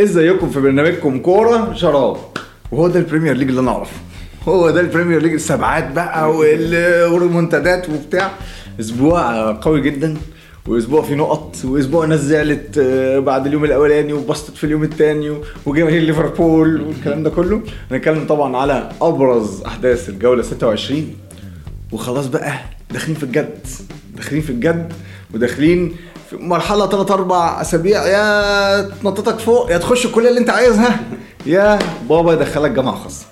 ازيكم في برنامجكم كورة؟ شراب. وهو ده البريمير ليج اللي أنا أعرفه. هو ده البريمير ليج السبعات بقى وال- والريمونتادات وبتاع. أسبوع قوي جدا وأسبوع فيه نقط وأسبوع ناس زعلت آه، بعد اليوم الأولاني وانبسطت في اليوم الثاني وجماهير ليفربول والكلام ده كله. هنتكلم طبعا على أبرز أحداث الجولة 26 وخلاص بقى داخلين في الجد. داخلين في الجد وداخلين مرحلة ثلاث أربع أسابيع. يا تنططك فوق يا تخش الكلية اللي أنت عايزها. يا بابا يدخلك جامعة خاصة.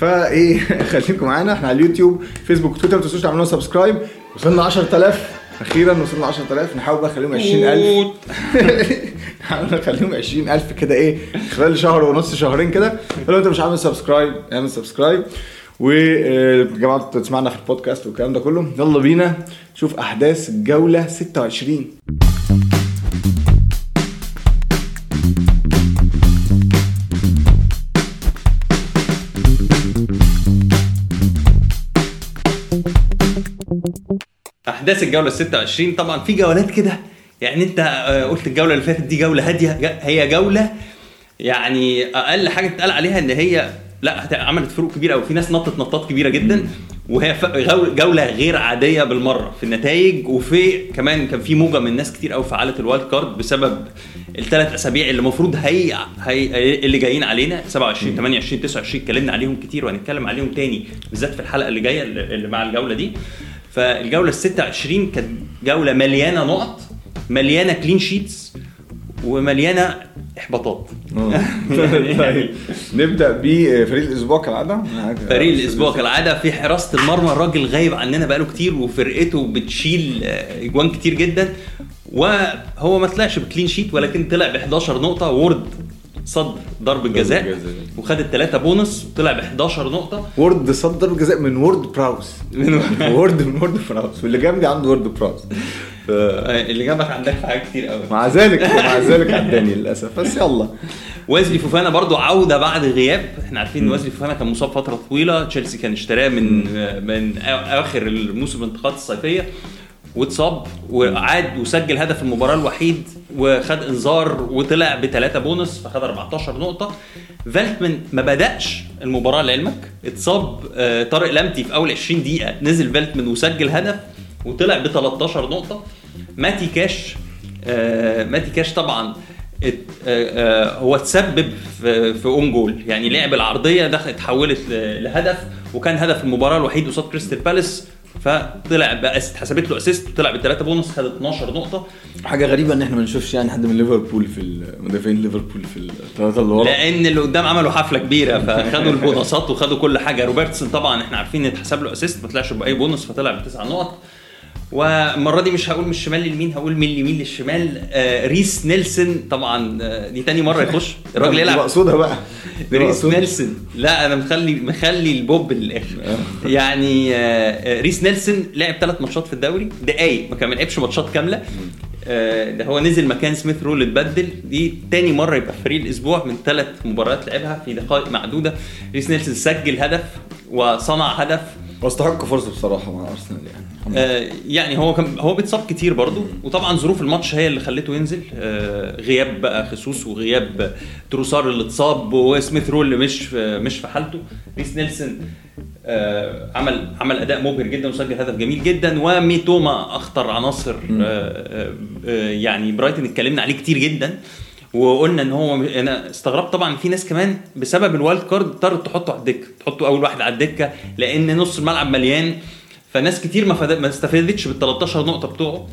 فإيه خليكم معانا. إحنا على اليوتيوب فيسبوك تويتر ما تنسوش تعملوا subscribe. وصلنا 10000 أخيرا وصلنا 10000 نحاول بقى نخليهم 20000 نحاول نخليهم 20000 كده إيه خلال شهر ونص شهرين كده. فلو أنت مش عامل subscribe. اعمل subscribe. ويا جماعة تسمعنا في البودكاست والكلام ده كله. يلا بينا نشوف أحداث الجوله 26 أحداث الجولة 26 طبعا في جولات كده. يعني أنت آه، قلت الجولة اللي فاتت دي جولة هادية. هي جولة يعني أقل حاجة تتقال عليها إن هي لا عملت فروق كبيره قوي في ناس نطت نطات كبيرة جدا وهي جولة غير عادية بالمرة. في النتائج وفي كمان كان في موجة من ناس كتير قوي فعلت ال wild card بسبب الثلاث أسابيع اللي المفروض هي, هي اللي جايين علينا. 27 28 29 اتكلمنا عليهم كتير وهنتكلم عليهم تاني بالذات في الحلقة اللي جاية اللي اللي مع الجولة دي. فالجولة ال 26 كانت جولة مليانة نقط مليانة clean sheets ومليانة إحباطات. طيب نبدأ بفريق الأسبوع كالعادة؟ فريق الأسبوع كالعادة في حراسة المرمى الراجل غايب عننا بقاله كتير وفرقته بتشيل آه، إجوان كتير جدا. وهو ما طلعش ب clean sheet ولكن طلع ب 11 نقطة. وورد صد ضرب الجزاء الجزاء. وخد الثلاثه بونص وطلع ب 11 نقطة. وورد صدر جزاء من وورد براوس. وورد. من وورد براوس. واللي جنبي عنده وورد براوس. ف- اللي جنبك عندك حاجات كتير قوي. مع ذلك مع ذلك عداني للأسف. بس يلا. ويزلي فوفانا برضو عودة بعد غياب. إحنا عارفين إن ويزلي فوفانا كان مصاب فترة طويلة. تشيلسي كان اشتراه من من آخر الموسم الانتقالات الصيفية. واتصاب وعاد وسجل هدف المباراة الوحيد وخد انذار وطلع بثلاثه بونص فخد 14 نقطة. فالتمان ما بدأش المباراة لعلمك. اتصاب آه، طارق لمتي في أول 20 دقيقة. نزل فالتمان وسجل هدف وطلع ب 13 نقطة. ماتي كاش آه، ماتي كاش طبعا. آه، آه، هو تسبب في own goal يعني لعب العرضية دخل اتحولت لهدف وكان هدف المباراة الوحيد قصاد كريستال بالاس. فطلع بقى اتحسبت له assist طلع بثلاثه بونص خد 12 نقطة. حاجة غريبة إن إحنا ما نشوفش يعني حد من ليفربول في مدافعين ليفربول في الثلاثه اللي ورا. لأن اللي قدام عملوا حفلة كبيرة فخدوا البونصات وخدوا كل حاجة. روبرتسون طبعا إحنا عارفين إن اتحسب له assist ما طلعش بأي بونص فطلع بتسع نقط. والمرة دي مش هقول من الشمال لليمين هقول من اليمين للشمال. آه ريس نيلسون طبعا آه دي تاني مرة يخش. الراجل يلعب. مقصودها بقى. ريس. نيلسون لا أنا مخلي مخلي البوب للآخر. يعني آه، آه، ريس نيلسون لعب ثلاث ماتشات في الدوري. دقايق ما لعبش ماتشات كاملة. آه، ده هو نزل مكان سميث رول اتبدل. دي تاني مرة يبقى فريق الأسبوع من ثلاث مباريات لعبها في دقائق معدودة. ريس نيلسون سجل هدف. وصنع هدف. واستحق فرصة بصراحة مع أرسنال يعني. آه، يعني هو كان هو بيتصاب كتير برضه وطبعا ظروف الماتش هي اللي خلته ينزل. آه، غياب بقى خيسوس وغياب تروسار اللي اتصاب وسميث رول اللي مش مش في حالته. ريس نيلسون آه، عمل عمل أداء مبهر جدا وسجل هدف جميل جدا. وميتوما أخطر عناصر آه، آه، آه، يعني برايتن اتكلمنا عليه كتير جدا. وقلنا إن هو أنا استغربت طبعا في ناس كمان بسبب ال wild card اضطرت تحطه على الدكة تحطه أول واحد على الدكة لأن نص الملعب مليان فناس كتير ما, فد... ما استفادتش بال 13 نقطة بتوعه.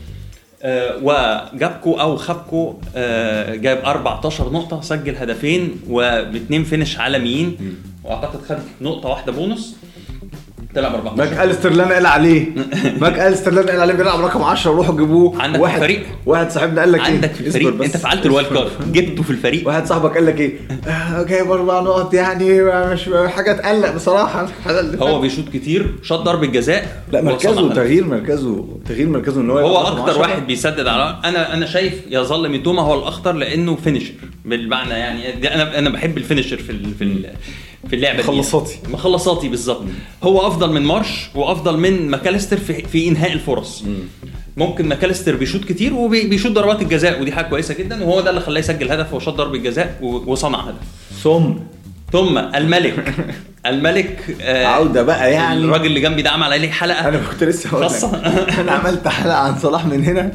آه وجاكبو أو خاكبو آه جاب 14 نقطة سجل هدفين وباتنين finish عالميين. وأعتقد خد نقطة واحدة بونص. طلع ب 14 ماك ألستر اللي أنا قال عليه. ماك ألستر اللي أنا قال عليه بيلعب رقم 10 روحوا جيبوه. عندك في واحد الفريق. واحد صاحبنا قال لك إيه؟ عندك في الفريق. بس. أنت فعلت ال wild card. جبته في الفريق. واحد صاحبك قال لك إيه؟ آه، جايب أربع نقط يعني مش حاجة تقلق بصراحة. هو. بيشوط كتير شاط ضربة جزاء. لا مركزه. تغيير مركزه. تغيير مركزه إن هو هو أكتر 10. واحد بيسدد على أنا أنا شايف يظل ميتوما هو الأخطر لأنه finisher بالمعنى يعني. أنا أنا بحب ال finisher في ال في ال في اللعبة دي مخلصاتي. مخلصاتي بالظبط. هو أفضل من مارش وأفضل من ماكاليستر في في إنهاء الفرص. ممكن ماكاليستر بيشوط كتير وبيشوط ضربات الجزاء ودي حاجة كويسة جدا وهو ده اللي خلاه يسجل هدف وشاط ضربة جزاء وصنع هدف. ثم؟ ثم الملك. الملك آه عودة بقى يعني. الراجل اللي جنبي ده عمل عليه حلقة؟ أنا كنت لسه. خاصة. أنا عملت حلقة عن صلاح من هنا.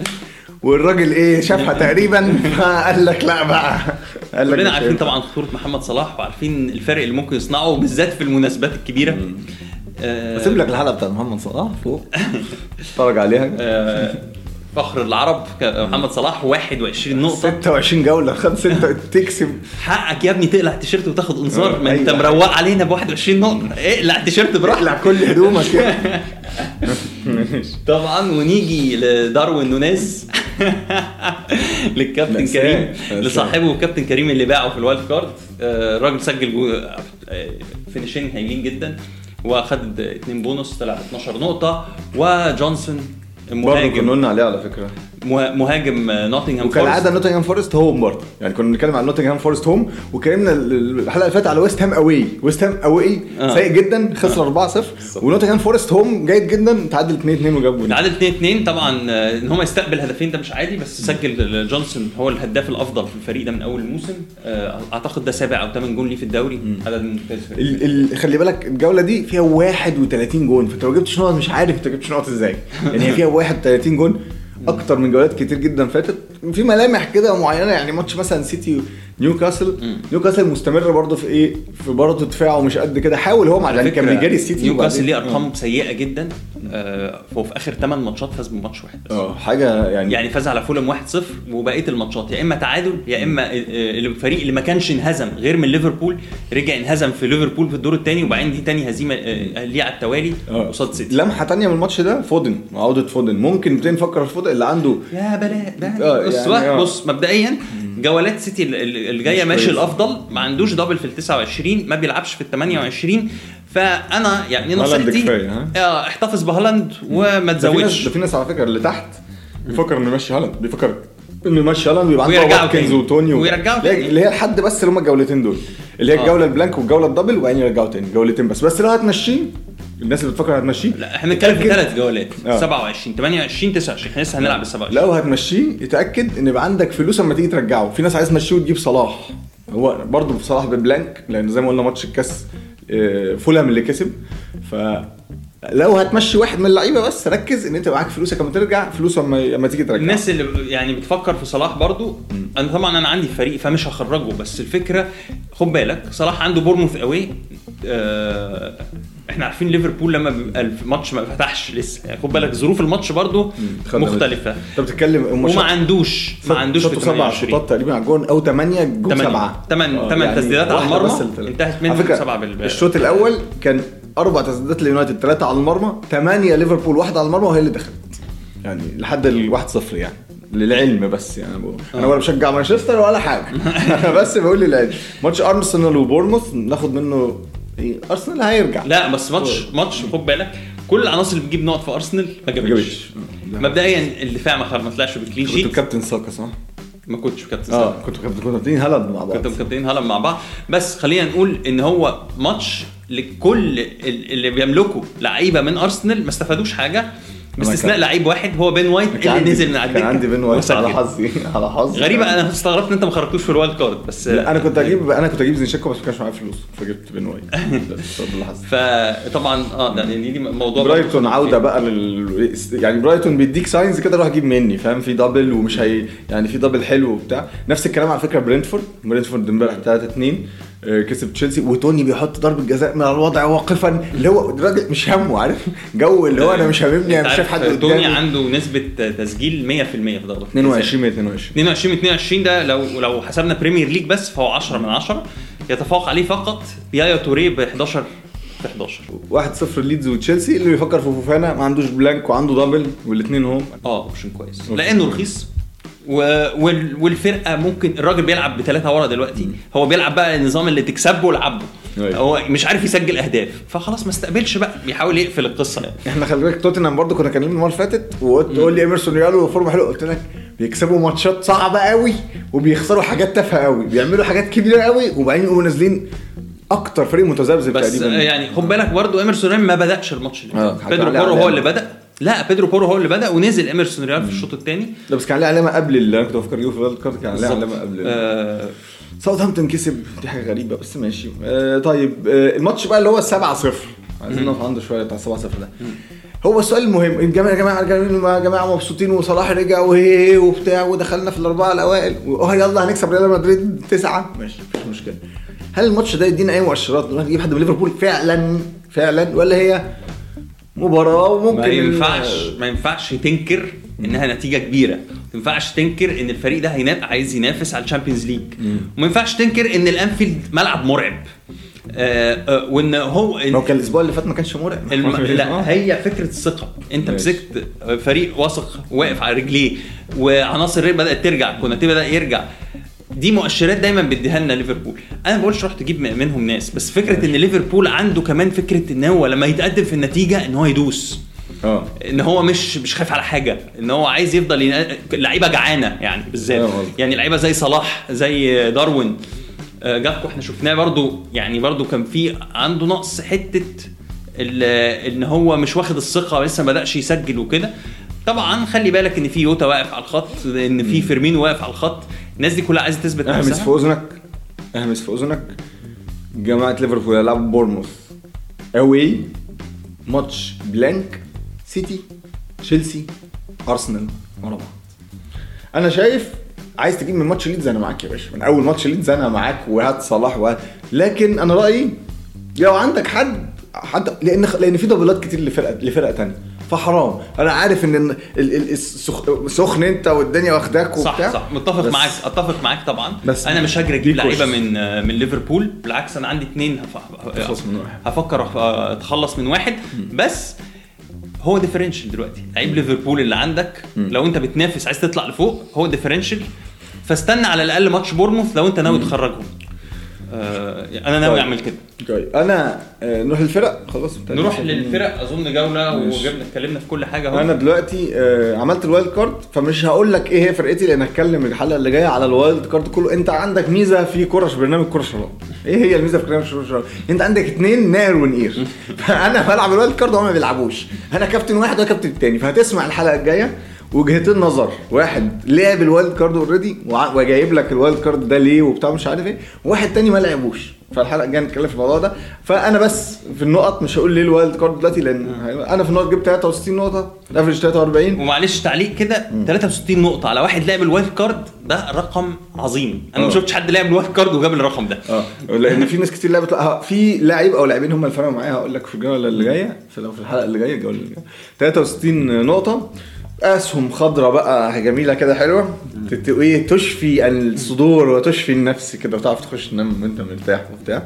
والراجل إيه شافها تقريبا فقال لك لا بقى. قال لك كلنا عارفين. طبعا خطورة محمد صلاح وعارفين الفرق اللي ممكن يصنعه بالذات في المناسبات الكبيرة. آه، بسيب لك الحلقة بتاعت محمد صلاح فوق. اتفرج عليها. آه، فخر العرب محمد صلاح 21 نقطة. 26 جولة. خد ستة تكسب. حقك يا ابني تقلع التيشيرت وتاخد انذار. ما انت أيوة. مروق علينا ب 21 نقطة. اقلع التيشيرت براحتك. اقلع كل هدومك كده طبعا ونيجي لداروين نونيز. للكابتن. كريم. لصاحبه كابتن كريم اللي باعه في ال wild card. آه، الراجل سجل جو- آه، فينيشين هايلين جدا. واخد اتنين بونص طلع ب 12 نقطة. وجونسون برضه كنا قلنا عليه على فكرة. مهاجم آه، نوتنغهام وكالعاده فورست. نوتنجهام فورست home برضه. يعني كنا بنتكلم عن نوتنجهام فورست home وكلمنا الحلقة اللي فاتت على ويست هام away. ويست هام away آه. سيء جدا خسر 4-0 ونوتنجهام فورست home جيد جدا تعادل 2-2 وجاب جول تعادل 2 2 طبعا آه، إن هو يستقبل هدفين ده مش عادي بس سجل جونسون هو الهداف الأفضل في الفريق ده من أول الموسم. آه، أعتقد ده سابع أو ثامن جول ليه في الدوري عدد ممتاز خلي بالك الجولة دي فيها 31 جون. فانت لو جبتش نقط مش عارف انت جبتش نقط إزاي. يعني هي فيها 31 جون. أكتر من جولات كتير جدا فاتت. في ملامح كده معينة يعني ماتش مثلا سيتي نيوكاسل. نيوكاسل مستمر برضه في إيه؟ في برضه دفاعه مش قد كده. حاول هو مع يعني كان بيجاري السيتي نيوكاسل ليه أرقام سيئة جدا. آه، هو في آخر 8 ماتشات فاز بماتش واحد. آه حاجة يعني يعني فاز على فولهام 1-0 وبقية الماتشات. يا إما تعادل يا إما آه، آه، الفريق اللي ما كانش انهزم غير من ليفربول رجع انهزم في ليفربول في الدور الثاني وبعدين دي تاني هزيمة آه، ليه على التوالي. قصاد سيتي. لمحة تانية من الماتش ده فودن عودة فودن. ممكن نبتدي نفكر في فودن اللي عنده يا بلاء بص يعني. بص مبدئيا جولات سيتي ال- ال- الجايه مش ماشي. الأفضل ما عندوش double في ال 29 ما بيلعبش في ال 28 فأنا يعني نصيحتي؟ آه احتفظ بهالاند وما تزودش ده في ناس على فكرة اللي تحت بيفكر إنه يمشي هالاند بيفكر إنه يمشي هالاند ويبقى عنده واتكنز تاني. وتوني و- ويرجعوا اللي تاني. اللي هي الحد بس اللي هم الجولتين دول اللي هي آه. الجولة ال blank والجولة ال double وبعدين يرجعوا تاني جولتين بس بس لو هتمشيه الناس اللي بتفكر هتمشيه؟ لا إحنا بنتكلم في ثلاث جولات آه. 27 28 29 إحنا لسه هنلعب ال 27 لو هتمشيه اتاكد إن يبقى عندك فلوس اما تيجي ترجعه. في ناس عايز تمشيه وتجيب صلاح. هو برضه صلاح ب blank لأن زي ما قلنا ماتش الكاس آه، فولهام اللي كسب. ف لو هتمشي واحد من اللعيبة بس ركز إن أنت معاك فلوسك اما ترجع فلوس اما اما تيجي ترجع الناس اللي يعني بتفكر في صلاح برضو أنا طبعا أنا عندي فريق فمش هخرجه بس الفكرة خد بالك صلاح عنده بورنموث away آه إحنا عارفين ليفربول لما بيبقى الماتش ما فتحش لسه. يعني خد بالك ظروف الماتش برضو مختلفة. انت بتتكلم وما عندوش ما عندوش في سبع 28 شوطات تقريبا على الجون أو ثمانيه جون تمانية. سبعة. تمن- آه، تمن تسديدات على المرمى،. انتهت منهم على فكرة سبعة بال- الشوط الأول كان أربع تسديدات ليونايتد ثلاثة على المرمى ثمانيه ليفربول واحدة على المرمى وهي اللي دخلت. يعني لحد ال 1-0 يعني. للعلم بس يعني بقول. أنا ولا بشجع مانشستر ولا حاجة. أنا بس بقول للعلم. ماتش أرسنال وبورنموث ناخد منه إيه أرسنال هيرجع. لا بس ماتش ماتش خد بالك. كل العناصر اللي بتجيب نقط في أرسنال ما جابتش. مبدئيا الدفاع ما ما طلعش clean sheet. كابتن ساكا صح؟ ما كنتش كابتن آه كنت كنت كنت واخدين هالاند مع بعض. كنت مكابتنين هالاند مع بعض. بس خلينا نقول إن هو ماتش لكل ال- اللي بيملكوا لعيبة من أرسنال ما استفادوش حاجة. باستثناء لعيب واحد هو بن وايت كان اللي عندي- نزل من على كان عندي بن وايت. على حظي على حظي. غريبة أنا استغربت إن أنت ما خرجتوش في ال wild card بس لا أنا كنت أجيب أنا كنت أجيب زينشينكو بس ما كانش معايا فلوس فجبت بن وايت. فطبعا آه يعني دي موضوع برايتون عودة بقى لل يعني برايتون بيديك signs كده روح جيب مني فاهم؟ في double ومش هي يعني في double حلو وبتاع. نفس الكلام على فكرة برينتفورد. برينتفورد امبارح 3 2 كسب تشيلسي وتوني بيحط ضربة جزاء من الوضع واقفا اللي هو الراجل مش همه عارف؟ جو اللي هو أنا مش هاممني أنا مش شايف حد توني قدامي. عنده نسبة تسجيل 100% في ضربات 22 22 22 22 ده لو لو حسبنا بريمير ليج بس فهو 10 من 10 يتفوق عليه فقط يايا توريه ب 11 في 11 1 0 ليدز وتشيلسي اللي بيفكر في فوفانا ما عندوش blank وعنده double والاثنين هم آه option كويس. لأنه رخيص. والفرقة ممكن الراجل بيلعب بثلاثه ورا دلوقتي هو بيلعب بقى النظام اللي تكسبه العبه أيوة. هو مش عارف يسجل أهداف. فخلاص ما استقبلش بقى بيحاول يقفل القصة يعني. إحنا خلي بالك توتنهام برضه كنا كلمنا المرة اللي فاتت وقلت تقول لي إيمرسون ريال فورمه حلوة قلت لك بيكسبوا ماتشات صعبة قوي وبيخسروا حاجات تافهة قوي بيعملوا حاجات كبيرة قوي وبعدين يقوموا نازلين أكتر فريق متذبذب بس تقريبا. يعني خد بالك برضه إيمرسون ما بدأش الماتش اللي آه، بيدرو بورو هو. اللي بدأ. لا بيدرو بورو هو اللي بدأ ونزل اميرسون ريال في الشوط الثاني ده بس كان عليه علامة قبل اللي أنا كنت بفكر يجيبه في card كان عليه. علامة قبل آه. ساوثهامبتون كسب. دي حاجة غريبة بس ماشي. آه طيب آه الماتش بقى اللي هو 7 0 عايزين نقف عنده شوية بتاع 7 0 ده. هو السؤال المهم الجماعه يا جماعة يا جماعة مبسوطين وصلاح رجع وهي وبتاع ودخلنا في الأربعة الأوائل. واه يلا هنكسب ريال مدريد تسعة. ماشي مفيش مشكلة. هل الماتش ده يدينا أي مؤشرات؟ نروح نجيب حد من ليفربول فعلا فعلا ولا هي مباراة وممكن ما ينفعش ما ينفعش تنكر إنها نتيجة كبيرة. ما ينفعش تنكر إن الفريق ده عايز ينافس على الشامبيونز ليج. وما ينفعش تنكر إن الأنفيلد ملعب مرعب. آه آه وإن هو ما هو كان الأسبوع اللي فات ما كانش مرعب. الم... آه. لا هي فكرة الثقة. أنت. مسكت فريق واثق واقف على رجليه وعناصر بدأت ترجع كوناتي بدأ يرجع. دي مؤشرات دايما بيديها لنا ليفربول. أنا ما بقولش روح تجيب منهم ناس بس فكرة إن ليفربول عنده كمان فكرة إن هو لما يتقدم في النتيجة إن هو يدوس. آه. إن هو مش مش خايف على حاجة. إن هو عايز يفضل ين... لعيبة جعانة يعني بالذات. فاهم قصدك. يعني لعيبة زي صلاح زي داروين. آه، جاكبو إحنا شفناه برضو يعني برضو كان في عنده نقص حتة ال- إن هو مش واخد الثقة لسه ما بدأش يسجل وكده. طبعا خلي بالك إن في جوتا واقف على الخط إن في فيرمينو واقف على الخط. الناس دي كلها عايزة تثبت اهمس في نفسها أذنك اهمس في أذنك. جماعة ليفربول يلعبوا بورنموث away ماتش blank سيتي تشيلسي أرسنال ورا بعض. أنا شايف عايز تجيب من ماتش ليدز أنا معاك يا باشا. من أول ماتش ليدز أنا معاك وهات صلاح و... لكن أنا رأيي لو عندك حد حد لأن لأن في دبلات كتير لفرقة لفرقة تانية. فحرام. أنا عارف إن سخن أنت والدنيا واخداك صح وبتاع. صح. متفق بس- معاك أتفق معاك طبعا. بس أنا مش هجري أجيب لعيبة. من من ليفربول بالعكس أنا عندي اثنين من واحد. هفكر أخ- أتخلص من واحد. بس هو differential دلوقتي. لعيب ليفربول اللي عندك لو أنت بتنافس عايز تطلع لفوق هو differential فاستنى على الأقل ماتش بورنموث لو أنت ناوي تخرجهم. آه أنا ناوي طيب. أعمل كده. طيب أنا آه، نروح للفرق خلاص نروح للفرق أظن جولة. وجبنا اتكلمنا في كل حاجة أهو. أنا دلوقتي آه، عملت ال wild card فمش هقول لك إيه هي فرقتي لأن هتكلم الحلقة اللي جاية على ال wild card كله. أنت عندك ميزة في كره برنامج كره شراب. إيه هي الميزة في برنامج كره شراب؟ أنت عندك اتنين ناقر ونقير. فأنا بلعب ال wild card وهم ما بيلعبوش. أنا كابتن واحد وأنا كابتن التاني. فهتسمع الحلقة الجاية. وجهتين نظر واحد لعب ال wild card already وجايب لك ال wild card ده ليه وبتاع مش عارف إيه. وواحد تاني ما لعبوش. فالحلقة الجاية نتكلم في الموضوع ده. فأنا بس في النقط مش هقول ليه ال wild card دلوقتي لأن أنا في النقط جبت 63 نقطة ال average 43 ومعلش تعليق كده 63 نقطة على واحد لعب ال wild card ده رقم عظيم. أنا ما آه. شفتش حد لعب ال wild card وجاب الرقم ده. آه. لأن في ناس كتير لعبت لا، في لاعب أو لاعبين هم اللي فرقوا معايا هقول لك في الجولة اللي جاية في لو في الحلقة اللي جاية الجولة اللي جاية. 63 نقطة. أسهم خضراء بقى جميلة كده حلوة. إيه تشفي الصدور وتشفي النفس كده وتعرف تخش تنام وأنت مرتاح وبتاع.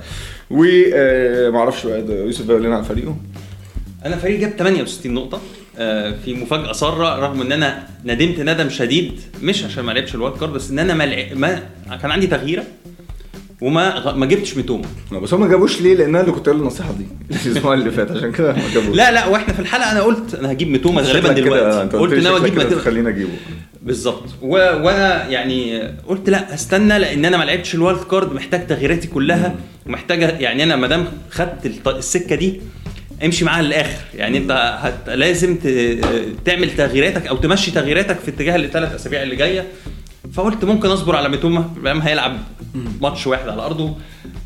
ومعرفش بقى ده يوسف بقى يقول لنا عن فريقه. أنا فريق جاب 68 نقطة. آه، في مفاجأة سارة رغم إن أنا ندمت ندم شديد مش عشان ما لعبش ال wild card بس إن أنا ما, ما كان عندي تغييرة. وما ما جبتش ميتوما بس هم ما جابوش ليه؟ لأن أنا اللي كنت قايل النصيحة دي. الأسبوع اللي فات عشان كده ما جابوش. لا لا وإحنا في الحلقة أنا قلت أنا هجيب ميتوما غالبا دلوقتي. أنت قلت ناوي شكلك أجيب ميتوما تخليني أجيبه. بالظبط. وأنا يعني قلت لا استنى لأن أنا ما لعبتش ال wild card محتاج تغييراتي كلها ومحتاجه يعني أنا ما دام خدت السكة دي امشي معاها للآخر. يعني أنت هت... لازم ت... تعمل تغييراتك أو تمشي تغييراتك في اتجاه الثلاث أسابيع اللي جاية. فقلت ممكن أصبر على ميتوما هيلعب ماتش واحد على أرضه.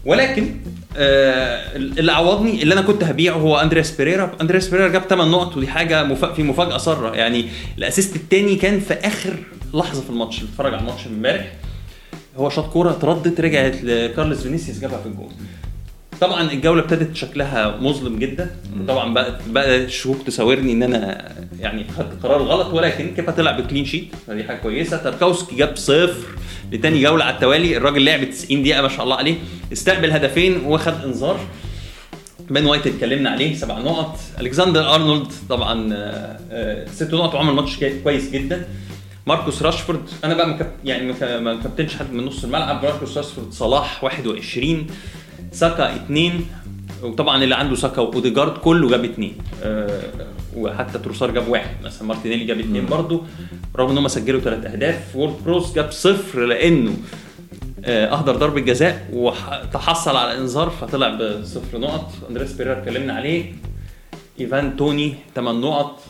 ولكن آه اللي عوضني اللي أنا كنت هبيعه هو أندرياس بيريرا. أندرياس بيريرا جاب 8 نقط ودي حاجة مفا... في مفاجأة سارة. يعني ال assist الثاني كان في آخر لحظة في الماتش اتفرج على الماتش امبارح. هو شاط كورة اتردت رجعت لكارلوس فينيسيوس جابها في الجول طبعا الجولة ابتدت شكلها مظلم جدا. طبعا بقى بقى الشكوك تساورني إن أنا يعني خدت قرار غلط ولكن كيف طلع ب clean sheet فدي حاجة كويسة. تاركوسكي جاب صفر لتاني جولة على التوالي. الراجل لعب 90 دقيقة ما شاء الله عليه. استقبل هدفين وخد انذار. بن وايت اتكلمنا عليه سبع نقط. ألكسندر أرنولد طبعا آه، آه، ست نقط. وعمل ماتش كويس جدا. ماركوس راشفورد أنا بقى مكب... يعني ما كابتنش حد من نص الملعب. ماركوس راشفورد صلاح 21 ساكا 2 وطبعا اللي عنده ساكا وأوديجارد كله جاب اثنين أه وحتى تروسار جاب واحد مثلا مارتينيلي جاب اثنين برضه. رغم إن هم سجلوا ثلاث أهداف ووارد براوس جاب صفر لأنه آه، أهدر ضربة جزاء وتحصل على إنذار فطلع بصفر نقط. أندرياس بيريرا اتكلمنا عليه. إيفان توني 8 نقط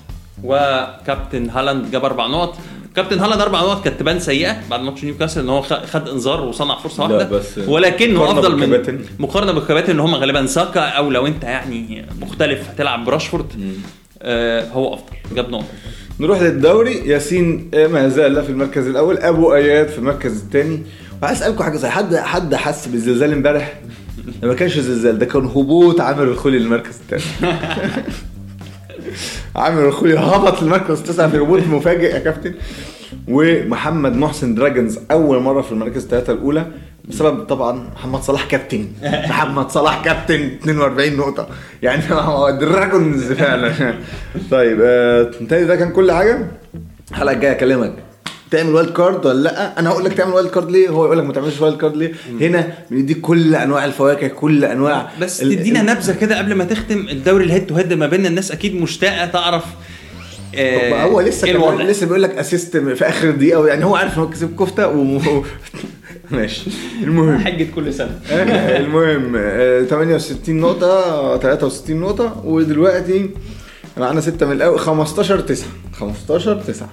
وكابتن هالاند جاب أربع نقط. كابتن هالاند أربع نقط كانت تبان سيئة بعد ماتش نيوكاسل إن هو خد إنذار وصنع فرصة واحدة. بس ولكنه أفضل من. مقارنة بالكباتن اللي هم غالبا ساكا أو لو أنت يعني مختلف هتلعب براشفورد آه هو أفضل. جاب نقطه نروح للدوري. ياسين ما زال في المركز الأول. أبو أياد في المركز الثاني. وعايز أسألكم حاجة زي حد حد حس بالزلزال امبارح؟ ده ما كانش زلزال ده كان هبوط عامر الخولي للمركز الثاني. عامر الخولي هبط للمركز التاسع في هبوط مفاجئ يا كابتن. ومحمد محسن دراجونز أول مرة في المراكز الثلاثه الأولى بسبب طبعا محمد صلاح كابتن. محمد صلاح كابتن. 42 نقطة. يعني دراجونز فعلا. طيب آه، ده كان كل حاجة؟ الحلقة الجاية أكلمك. تعمل wild card ولا لأ؟ أنا هقول لك تعمل wild card ليه؟ هو يقول لك ما تعملش wild card ليه؟ هنا بنديك كل أنواع الفواكه كل أنواع بس تدينا نبذة كده قبل ما تختم الدوري ال head to head ما بيننا الناس أكيد مشتاقة تعرف طب هو لسه إيه كمان؟ لسه بيقول لك assist في آخر الدقيقه يعني هو عارف إن هو كسب كفتة و... ماشي. المهم. حجه كل سنة. آه، المهم آه، 68 نقطة 63 نقطة ودلوقتي معانا 6 من الأول 15 9 15 9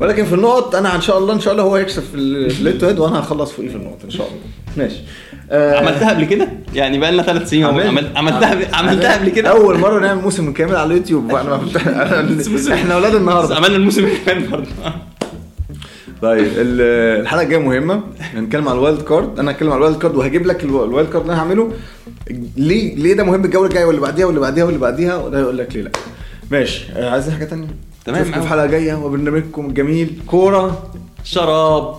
ولكن في النقط أنا إن شاء الله إن شاء الله هو هيكسب في ال- في ال head to head وأنا هخلص فوقيه في النقط إن شاء الله. ماشي. آه، عملتها قبل كده؟ يعني بقى لنا ثلاث سنين عملت- عمل- عملتها عملتها قبل كده؟ أول مرة نعمل موسم كامل على اليوتيوب. أنا- إحنا أولاد النهارده. عملنا الموسم فات برضه. طيب ال- الحلقة الجاية مهمة. هنتكلم على ال wild card. أنا هتكلم على ال wild card وهجيب لك الو- ال wild card اللي أنا هعمله. ليه ليه ده مهم؟ الجولة الجاية واللي بعديها واللي بعديها واللي بعديها. وده يقول لك ليه لأ. ماشي. آه، عايزين حاجة تانية؟ تمام، نشوفكم في. الحلقة الجاية وبرنامجكم الجميل كورة شراب